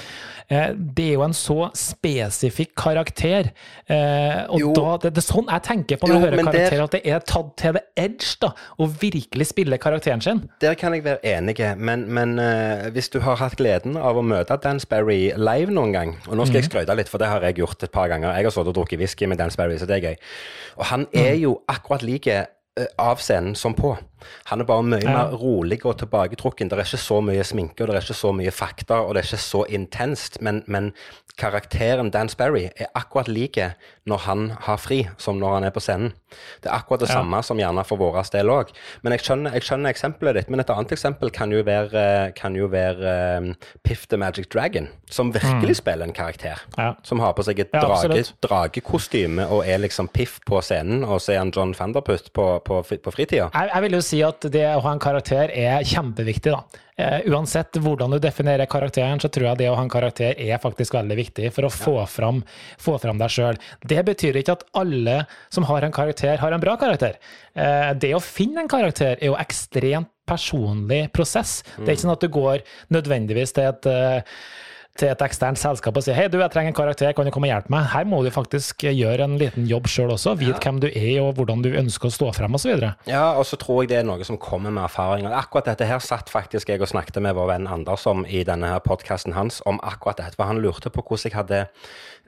Uh, det er jo en så spesifikk karakter. Uh, og da, det, er sånn jeg tenker på når jo, jeg hører karakterer, der, at det er tatt til the edge da, å virkelig spille karakteren sin. Der kan jeg være enig, men, men hvis du har hatt gleden av å møte Dan Sperry live noen gang, og nå skal mm. jeg mhm. skryte litt, for det har jeg gjort et par ganger. Jeg har sittet og drukket whisky med Dan Sperry, så det er gøy. Og han er jo akkurat like eh, av scenen som på. Han er bare mye ja. mer rolig og tilbaketrukken. Det er ikke så mye sminke, og det er ikke så mye fakta, og det er ikke så intenst. Men, men karakteren Dan Sperry er akkurat like når han har fri, som når han er på scenen. Det er akkurat det ja. samme som gjerne for vår del òg. Men jeg skjønner, jeg skjønner, eksempelet ditt. Men et annet eksempel kan jo være, kan jo være um, Piff the Magic Dragon, som virkelig mm. spiller en karakter. Ja. Som har på seg et drage, dragekostyme og er liksom Piff på scenen, og så er han John Fanderputt på, på, på fritida. Jeg, jeg vil jo si at det å ha en karakter er kjempeviktig, da. Eh, uansett hvordan du definerer karakteren, så tror jeg det å ha en karakter er faktisk veldig viktig for å få, ja. fram, få fram deg sjøl. Det betyr ikke at alle som har en karakter, har en bra karakter. Eh, det å finne en karakter er jo ekstremt personlig prosess. Mm. Det er ikke sånn at du går nødvendigvis til et uh, til et eksternt selskap og si hei, du, jeg trenger en karakter, kan du komme og hjelpe meg? Her må du faktisk gjøre en liten jobb sjøl også. Vite ja. hvem du er og hvordan du ønsker å stå frem osv. Ja, og så tror jeg det er noe som kommer med erfaring. Akkurat dette her satt faktisk jeg og snakket med vår venn Anders om i denne her podkasten hans, om akkurat dette. For han lurte på hvordan jeg hadde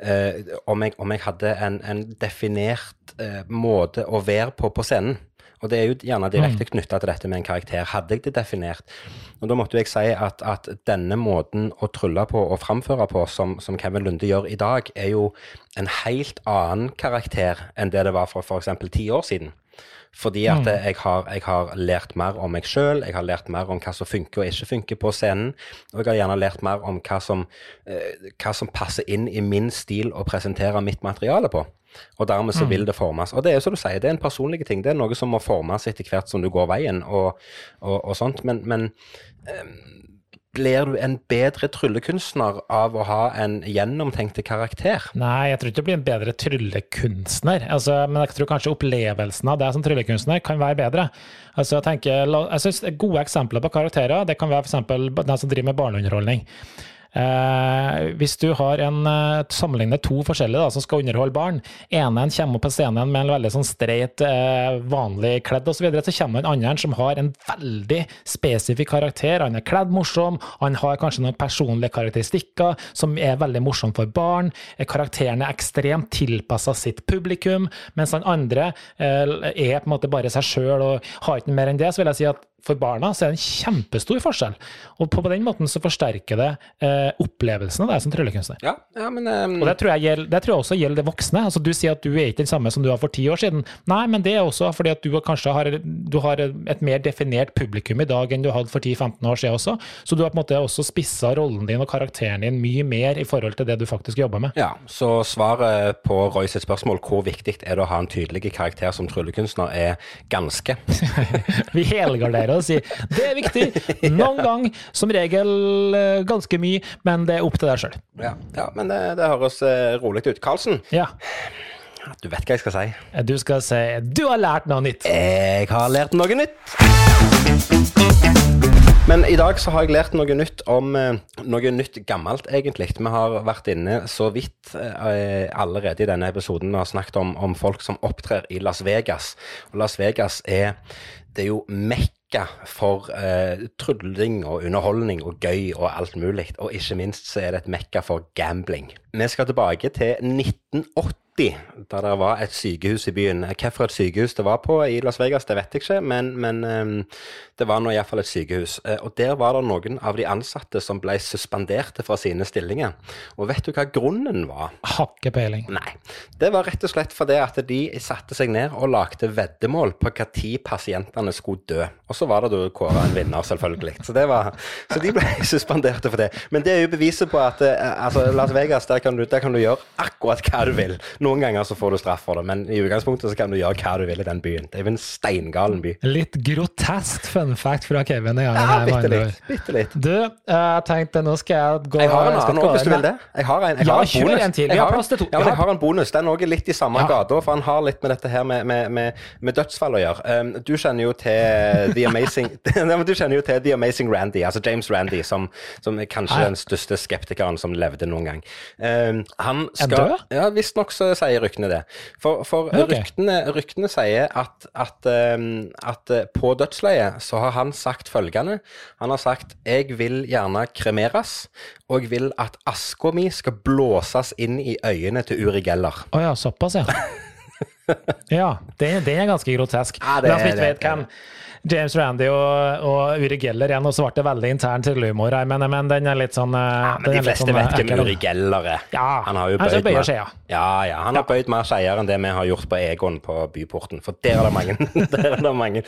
eh, om, jeg, om, jeg, hadde en, en definert eh, måte å være på på scenen. Og det er jo gjerne direkte mm. knytta til dette med en karakter. Hadde jeg det definert? Og da måtte jeg si at, at denne måten å trylle på og framføre på, som, som, Kevin Lunde gjør i dag, er jo en helt annen karakter enn det det var for f.eks. ti år siden. Fordi at mm. jeg, har, jeg, har, lært mer om meg sjøl, jeg har lært mer om hva som funker og ikke funker på scenen. Og jeg har gjerne lært mer om hva som, eh, hva som passer inn i min stil å presentere mitt materiale på. Og dermed så mm. vil det formes. Og det er jo som du sier, det er en personlig ting. Det er noe som må formes etter hvert som du går veien og, og, og sånt. Men, men um, blir du en bedre tryllekunstner av å ha en gjennomtenkt karakter? Nei, jeg tror ikke du blir en bedre tryllekunstner. Altså, men jeg tror kanskje opplevelsen av det som tryllekunstner kan være bedre. Altså, jeg tenker, jeg synes Gode eksempler på karakterer det kan være f.eks. den som driver med barneunderholdning. Eh, hvis du har en eh, sammenligner to forskjellige da, som skal underholde barn, ene kommer opp på scenen med en veldig sånn streit, eh, vanlig kledd osv., så, videre, så kommer en annen som har en veldig spesifikk karakter. Han er kledd morsom, han har kanskje noen personlige karakteristikker som er veldig morsomme for barn. Karakteren er ekstremt tilpassa sitt publikum, mens den andre eh, er på en måte bare seg sjøl og har ikke mer enn det. Så vil jeg si at for barna så er det en kjempestor forskjell. Og på, på den måten så forsterker det eh, opplevelsen av deg som tryllekunstner. Ja, ja men um, Og det tror, jeg gjelder, det tror jeg også gjelder det voksne. Altså, du sier at du er ikke den samme som du var for ti år siden. Nei, men det er også fordi at du kanskje har, du har et mer definert publikum i dag enn du hadde for 10-15 år siden også. Så du har på en måte også spissa rollen din og karakteren din mye mer i forhold til det du faktisk jobber med. Ja, så svaret på Roy sitt spørsmål hvor viktig er det å ha en tydelig karakter som tryllekunstner, er ganske. Vi helgarderer og si. det er viktig. Noen gang, som regel eh, ganske mye, men det er opp til deg sjøl. Ja, ja, men det, det høres uh, rolig ut. Karlsen, Ja. du vet hva jeg skal si. Du skal si du har lært noe nytt. Jeg har lært noe nytt. Men i dag så har jeg lært noe nytt om eh, noe nytt gammelt, egentlig. Vi har vært inne så vidt eh, allerede i denne episoden Vi har snakket om, om folk som opptrer i Las Vegas. Og Las Vegas er, det er jo mekka for eh, trylling og underholdning og gøy og alt mulig. Og ikke minst så er det et mekka for gambling. Vi skal tilbake til 1980. Da det var et sykehus i byen. Hvilket sykehus det var på i Las Vegas, det vet jeg ikke, men, men eh, det var nå iallfall et sykehus. Eh, og der var det noen av de ansatte som ble suspenderte fra sine stillinger. Og vet du hva grunnen var? Hakkepeiling. peiling. Nei. Det var rett og slett fordi at de satte seg ned og lagde veddemål på når pasientene skulle dø. Og så var det da kåra en vinner, selvfølgelig. Så, det var, så de ble suspenderte for det. Men det er jo beviset på at eh, altså, Las Vegas, der kan, du, der kan du gjøre akkurat hva du vil. Noen ganger så får du straff for det, men i utgangspunktet så kan du gjøre hva du vil i den byen. Det er jo en steingalen by. Litt grotesk fun fact fra Kevin. Ja, bitte litt. Bitte litt. Du, jeg tenkte nå skal jeg gå Jeg har en annen òg, hvis du vil det. Jeg har en, jeg Ja, har en bonus. en til. Vi har plass til to. Ja, jeg har- en bonus. Den er også litt i samme Ja. gata, for han har litt med dette her med, med, med, med dødsfall å gjøre. Um, du kjenner jo til The Amazing Du kjenner jo til The Amazing Randy, altså James Randy, som, som er kanskje Nei. den største skeptikeren som levde noen gang. Um, han Er skal død? Ja, visstnok så sier ryktene det. For, for okay. ryktene, ryktene sier at, at, um, at uh, på dødsleiet så har han sagt følgende. Han har sagt 'jeg vil gjerne kremeres', og jeg vil at aska mi skal blåses inn i øynene til Uri Geller. Å ja, såpass, ja. ja, det, det er ganske grotesk. Ja, det Men som ikke det. vet hvem James Randy og, og Uri Geller igjen, og det veldig intern trillehumor her, men, men den er litt sånn Ja, men de fleste sånn, vet eh, hvem ekkel. Uri Geller er. Ja, han har jo bøyd bøyer mer- skjea. Ja, ja, han har bøyd mer skeier enn det vi har gjort på Egon på Byporten. For der er det mange, der er det mange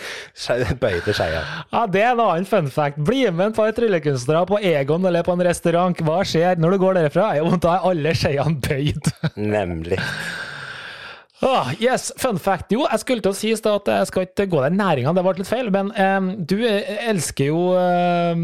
bøyde skeier. Ja, Det er en annen fun fact. Bli med et par tryllekunstnere på Egon eller på en restaurant. Hva skjer når du går derfra? Jo, da er alle skeiene bøyd. Nemlig. Ah, yes, fun fact. Jo, jeg skulle til å si at jeg skal ikke gå den næringa, det ble litt feil. Men um, du eh, elsker jo um,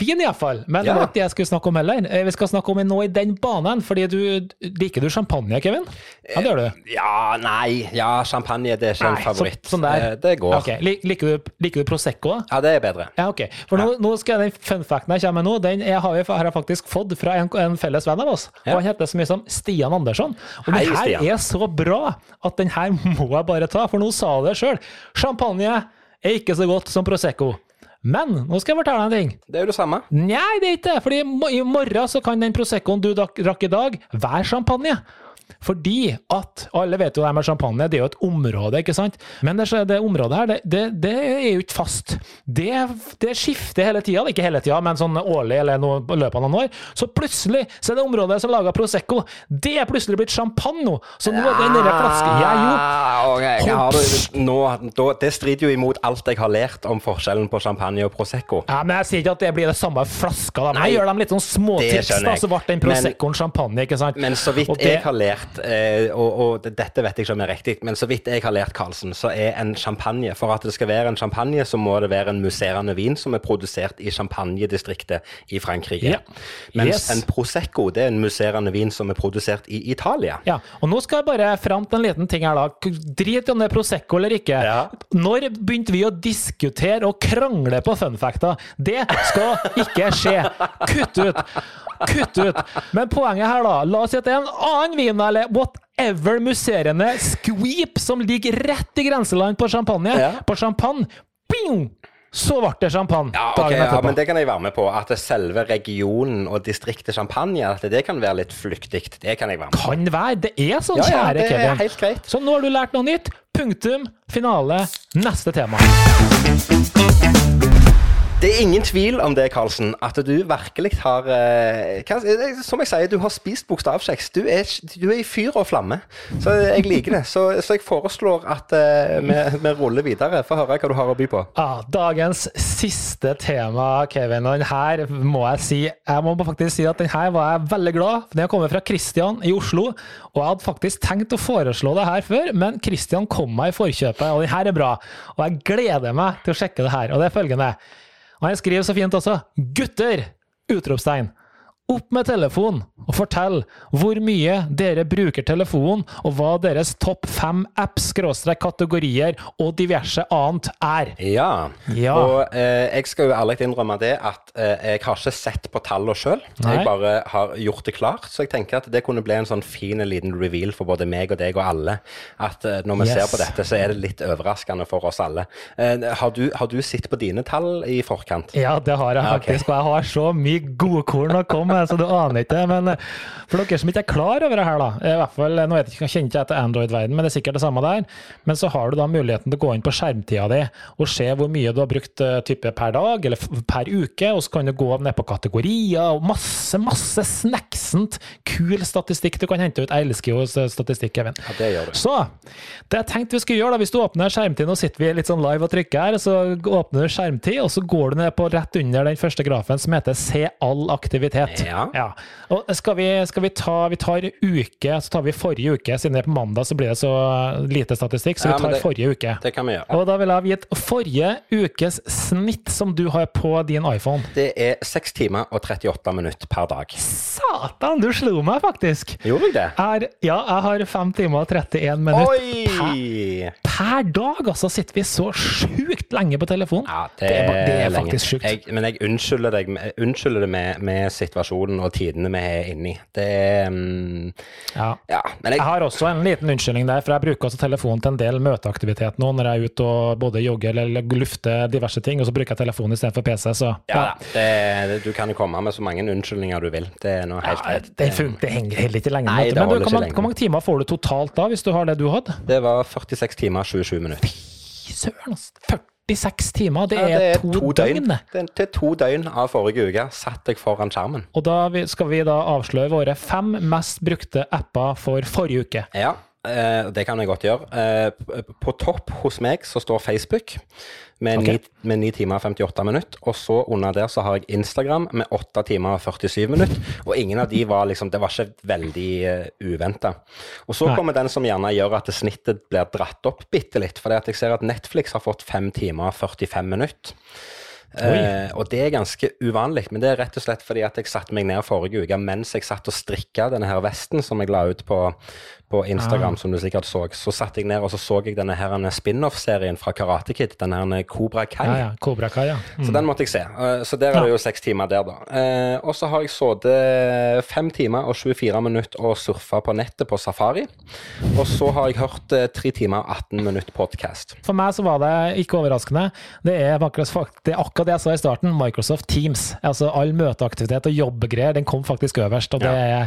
vin, iallfall. Men det Ja. var ikke det jeg skulle snakke om heller. Eh, Vi skal snakke om nå i den banen, fordi du Liker du champagne, Kevin? Ja, det gjør du. Ja, nei, ja, champagne det er ikke en favoritt. så- sånn der. Eh, Det går. Okay. Liker du, liker du Prosecco, da? Ja, det er bedre. Ja, ok. For nå, nå skal den fun facten jeg kommer med nå, den jeg har, jeg, har jeg faktisk fått fra en, en felles venn av oss. Ja. Og han heter så mye som Stian Andersson. Og Hei, det her Stian. er så bra at den her må jeg bare ta, for nå sa du det sjøl. Champagne er ikke så godt som Prosecco. Men nå skal jeg fortelle deg en ting. Det er jo det samme. Nei, det er ikke det. Fordi i morgen så kan den Proseccoen du drakk i dag, være champagne. Fordi at Alle vet jo det med champagne, det er jo et område, ikke sant? Men det, det området her, det, det, det er jo ikke fast. Det, det skifter hele tida. Ikke hele tida, men sånn årlig eller noe, i løpet av noen år. Så plutselig så er det området som laga Prosecco, det er plutselig blitt champagne nå. Så nå er den der flasken Ja, jo. gjort ok. Jeg har det, nå, da, det strider jo imot alt jeg har lært om forskjellen på champagne og prosecco. Ja, men Jeg sier ikke at det blir det samme flaska, da. men jeg gjør dem litt sånn småtips, det da, så ble den Proseccoen champagne, ikke sant? Men så vidt det- jeg har lært, eh, og, og dette vet jeg ikke om er riktig, men så vidt jeg har lært, Karlsen, så er en champagne For at det skal være en champagne, så må det være en musserende vin som er produsert i champagnedistriktet i Frankrike. Ja. Mens Yes. en prosecco det er en musserende vin som er produsert i Italia. Ja, og nå skal jeg bare fram til en liten ting her, da. Drit om det er Prosecco eller ikke. Ja. Når begynte vi å diskutere og krangle på funfacta? Det skal ikke skje. Kutt ut! Kutt ut! Men poenget her, da. La oss si at det er en annen vin, eller whatever musserende skvip som ligger rett i grenseland på champagne. Ja. På champagne. Bing! Så ble det champagne Ja, okay, ja, men Det kan jeg være med på. At selve regionen og distriktet Champagne at det kan være litt flyktig. Det kan jeg være med på. Kan være. Det er sånn, Ja, kjære det er Kevin. helt greit. Så nå har du lært noe nytt. Punktum. Finale. Neste tema. Det er ingen tvil om det, Karlsen, at du virkelig har eh, hva, eh, Som jeg sier, du har spist bokstavkjeks. Du du er i fyr og flamme. Så jeg liker det. Så, så jeg foreslår at eh, vi, vi ruller videre. Få høre hva du har å by på. Ah, dagens siste tema, Kevin. Og den her må jeg si Jeg må faktisk si at den her var jeg veldig glad for. Den kommer fra Kristian i Oslo. Og jeg hadde faktisk tenkt å foreslå det her før, men Kristian kom meg i forkjøpet, og den her er bra. Og jeg gleder meg til å sjekke det her. Og det er følgende. Og han skriver så fint også 'Gutter!' utropstegn. Opp med telefonen og fortell hvor mye dere bruker telefonen, og hva deres topp fem apps, kategorier og diverse annet er. Ja, Ja. og eh, jeg skal jo ærlig innrømme det at eh, jeg har ikke sett på tallene sjøl. Jeg bare har gjort det klart. Så jeg tenker at det kunne bli en sånn fin liten reveal for både meg og deg og alle. At eh, når vi Yes. ser på dette, så er det litt overraskende for oss alle. Eh, har, du, har du sett på dine tall i forkant? Ja, det har jeg ok. faktisk, og jeg har så mye godkorn å komme med, så du aner ikke. Men eh, for dere som ikke er klar over det her, da, i hvert fall, nå vet jeg ikke, kjenner ikke jeg til Android-verden, men det er sikkert det samme der. Men så har du da muligheten til å gå inn på skjermtida di og se hvor mye du har brukt eh, type per dag eller per uke, og så kan du gå ned på kategorier og masse, masse snacksent, kul statistikk du kan hente ut. Jeg elsker jo statistikk, Kevin. Ja, det gjør du. Så, det jeg tenkte vi skulle gjøre da, hvis du åpner skjermtid, nå sitter vi litt sånn live og trykker her, så åpner du skjermtid, og så går du ned på rett under den første grafen som heter se all aktivitet. Ja. Og skal vi, skal vi ta, vi tar uke, så tar vi forrige uke, siden det er på mandag så blir det så lite statistikk, så Ja, vi tar det- forrige uke. Det kan vi gjøre. Og da vil jeg gitt forrige ukes snitt som du har på din iPhone. Det er 6 timer og 38 minutter per dag. Satan, du slo meg faktisk! Gjorde jeg det? Jeg ja, jeg har 5 timer og 31 minutter Oi! per dag, altså, sitter vi så sjukt lenge på telefon? Ja, det, Det er det er faktisk sjukt. Jeg, men jeg unnskylder, deg, unnskylder det med, med situasjonen og tidene vi er inne i. Det er mm, Ja. Ja, men jeg, Jeg har også en liten unnskyldning der, for jeg bruker også telefonen til en del møteaktivitet nå, når jeg er ute og både jogger eller lufter diverse ting, og så bruker jeg telefonen istedenfor PC, så ja, ja. det, det, du kan jo komme med så mange unnskyldninger du vil. Det er noe helt Ja, greit. det, funker, det henger heller ikke lenge. Nei, Men du, hvor, mange, timer får du totalt da, hvis du har det du hadde? Det var 46 timer og 27 minutter. Fy Søren, altså. 46 timer, det Ja, er, to, døgn. det. Det, det er to døgn av forrige uke satt jeg foran skjermen. Og da vi- skal vi da avsløre våre fem mest brukte apper for forrige uke. Ja, eh, det kan jeg godt gjøre. Eh, på topp hos meg så står Facebook med, okay. 9, med 9 timer og 58 minutter. Og så under der så har jeg Instagram med 8 timer og 47 minutter. Og ingen av de var liksom Det var ikke veldig uh, uventa. Og så Nei. kommer den som gjerne gjør at snittet blir dratt opp bitte litt. For jeg ser at Netflix har fått 5 timer og 45 minutter. Eh, og det er ganske uvanlig, men det er rett og slett fordi at jeg satte meg ned forrige uke mens jeg satt og strikka denne her vesten som jeg la ut på, på Instagram, Ah. som du sikkert så. Så satte jeg ned og så så jeg denne her spin-off-serien fra Karate Kid, denne her Cobra Kai. Ja, ja. Cobra Kai, ja. Mm. Så den måtte jeg se. Eh, Så der er det jo seks timer der, da. Eh, og så har jeg sittet fem timer og 24 minutter og surfa på nettet på safari. Og så har jeg hørt eh, tre timer og 18 minutter podcast. For meg så var det ikke overraskende. Det er, faktisk, det er akkurat det jeg sa i starten, Microsoft Teams. Altså All møteaktivitet og jobbgreier, den kom faktisk øverst. Og det, ja.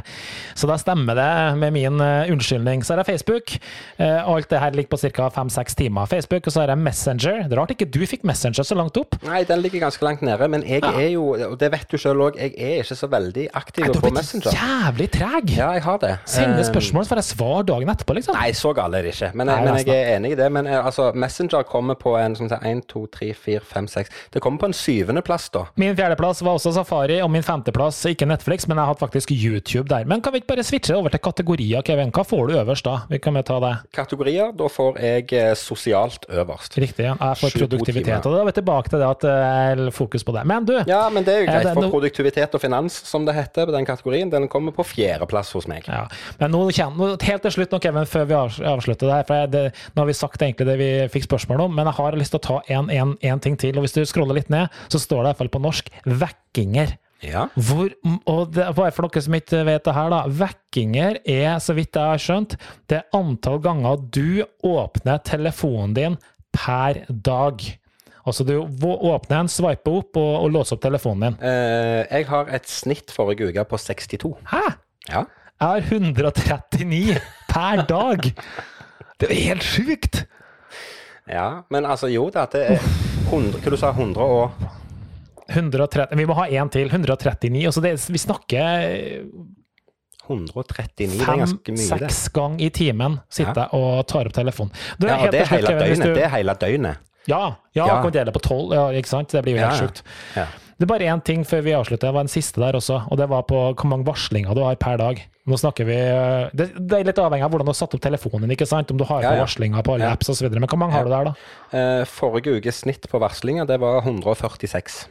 Så da stemmer det med min eh, unnskyldning. Så er det Facebook. Eh, alt det her ligger på ca. fem-seks timer. Facebook, Og så er det Messenger. Det er rart ikke du fikk Messenger så langt opp. Nei, den ligger ganske langt nede, men jeg Ja. er jo, og det vet du sjøl òg, jeg er ikke så veldig aktiv Nei, Du har blitt jævlig treg. Ja, jeg har det. Sender Eh, spørsmål, så får jeg svar dagen etterpå, liksom. Nei, så gale er det ikke. Men, Nei, men jeg er enig i det. Men altså, Messenger kommer på en som sier 1, 2, 3, 4, 5, 6 Det kommer på en syvendeplass, da. Min fjerdeplass var også Safari, og min femteplass ikke Netflix, men jeg hadde faktisk YouTube der. Men kan vi ikke bare switche over til kategorier, Kevin? Hva får du øverst da? Vi kan ta det. Kategorier, da får jeg eh, sosialt øverst. Riktig. ja. Jeg får produktivitet, og da er vi tilbake til det at jeg er fokus på det. Men du, Ja, men det er jo Er greit, for produktivitet og finans, som det heter på den kategorien, den kommer på fjerdeplass hos meg. Ja, men nå, kjenner, helt til slutt nå, Kevin, før vi avslutter det her, for det, nå har vi sagt egentlig det vi fikk spørsmål om, men jeg har lyst til å ta en, en, en ting til. og Hvis du scroller litt ned, så står det i hvert fall på norsk 'vekkinger'. Ja. Hvor, og det, bare for dere som ikke vet det her, da. Vekkinger er, så vidt jeg har skjønt, det antall ganger du åpner telefonen din per dag. Altså du åpner en, sveiper opp og, og låser opp telefonen din. Eh, jeg har et snitt forrige uke på 62. Hæ? Ja. Jeg har 139 per dag! Det er helt sjukt! ja. Men altså, jo da, det er 100 Hva du sa 100 og 130 Vi må ha én til. 139. Altså det, vi snakker 139, det er ganske mye, det. fem-seks ganger i timen sitter jeg og tar opp telefonen. Du, Ja, helt det er hele døgnet. du- Det er hele døgnet. Ja, ja, Ja. kan dele på tolv, ja, ikke sant? Det blir jo helt Ja, sjukt. ja. Det er bare én ting før vi avslutter. Det var en siste der også, og det var på hvor mange varslinger du har per dag. Nå snakker vi eh, Det, det er litt avhengig av hvordan du har satt opp telefonen ikke sant? Om du har Ja, på ja. varslinger på alle Ja. apps osv. Men hvor mange har du der, da? Eh, forrige ukes snitt på varslinger, det var 146.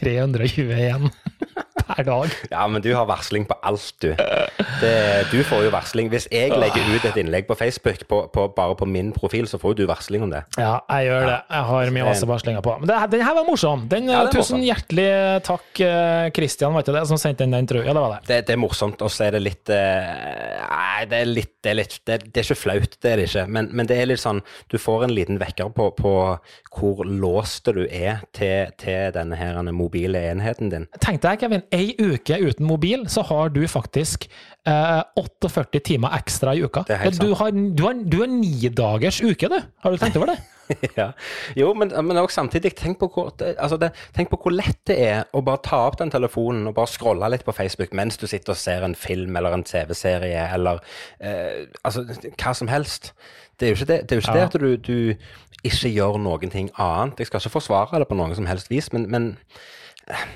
321 per dag. Ja, men du har varsling på alt, du. Det, du får jo varsling. Hvis jeg legger ut et innlegg på Facebook på, på, bare på min profil, så får jo du varsling om det. Ja, jeg gjør det. Jeg har mye varslinger på. Men det, den her var morsom. Den, Ja, er tusen morsom. hjertelig takk, Kristian, Christian, var ikke det, som sendte inn den tror jeg. Ja, det var det. Det, det er morsomt, og så er det litt eh, Nei, det er litt Det er, litt, det, er ikke flaut, det er det ikke. Men, men det er litt sånn Du får en liten vekker på, på hvor låste du er til, til denne her mobile enheten din. Tenkte jeg deg, Kevin, ei uke uten mobil, så har du faktisk eh, 48 timer ekstra i uka. Du, har, du, har, du har ni dagers uke, du. Har du tenkt over det? ja. Jo, men, men også samtidig, tenk på, hvor, altså det, tenk på hvor lett det er å bare ta opp den telefonen og bare scrolle litt på Facebook mens du sitter og ser en film eller en TV-serie eller eh, altså hva som helst. Det er jo ikke det, det, jo ikke Ja. det at du, du ikke gjør noen ting annet. Jeg skal ikke forsvare det på noen som helst vis, men, men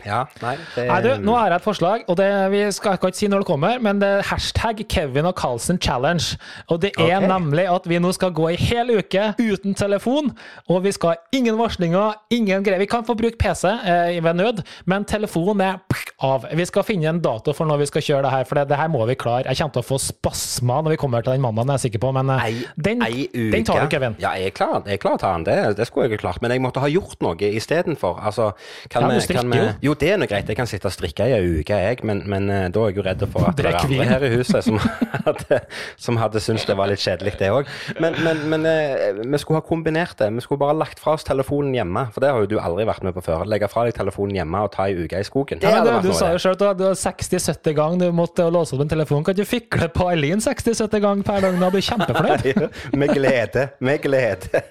ja, nei. Det, Nei, du, nå har jeg et forslag, og det, vi skal ikke si når det kommer, men det er hashtag Kevin og Carlsen challenge. Og det er okay. nemlig at vi nå skal gå ei hel uke uten telefon, og vi skal ha ingen varslinger, ingen greier. Vi kan få bruke PC eh, ved nød, men telefonen er av. Vi skal finne en dato for når vi skal kjøre det her, for det, det her må vi klare. Jeg kommer til å få spasma når vi kommer til den mandagen, er jeg sikker på, men eh, Ei, den, ei den tar du, Kevin. Ja, jeg er klar, jeg er klar til den. Det, det skulle jeg jo klart. Men jeg måtte ha gjort noe istedenfor. Altså, kan Ja, vi- jo. Det er noe greit. Jeg kan sitte og strikke i ei uke, jeg. Men, men eh, da er jeg jo redd for at det er andre her i huset som hadde, som hadde syntes det var litt kjedelig, det òg. Men, men, men eh, vi skulle ha kombinert det. Vi skulle bare lagt fra oss telefonen hjemme. For det har jo du aldri vært med på før. Legge fra deg telefonen hjemme og ta ei uke i skogen. Det Ja, det, du, sa jo sjøl at du har 60-70 ganger du måtte låse opp en telefon. Kan du fikle på Eileen 60-70 ganger per dag? Da blir du kjempefornøyd. Med glede. Med glede.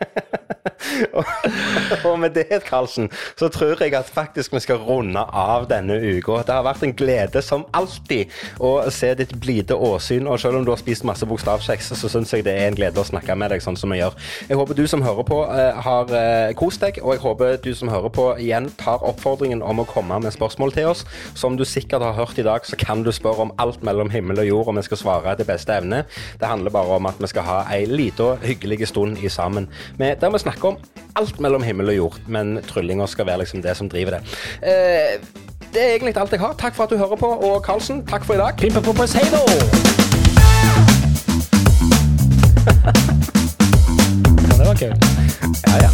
Og, med det, Karlsen, så tror jeg at faktisk vi skal runde av denne uka. Det har vært en glede som alltid å se ditt blide åsyn. Og selv om du har spist masse bokstavkjeks, så syns jeg det er en glede å snakke med deg sånn som vi gjør. Jeg håper du som hører på, eh, har eh, kost deg, og jeg håper du som hører på, igjen tar oppfordringen om å komme med spørsmål til oss. Som du sikkert har hørt i dag, så kan du spørre om alt mellom himmel og jord, og vi skal svare etter beste evne. Det handler bare om at vi skal ha ei lita, hyggelig stund i sammen. Med, der vi snakker om alt mellom himmel og jord, men tryllinga skal være liksom det som driver det. Eh, det er egentlig alt jeg har. Takk for at du hører på, og Karlsen, takk for i dag. Pimpepopers, hei då! Ja, det var kult. Ja, ja.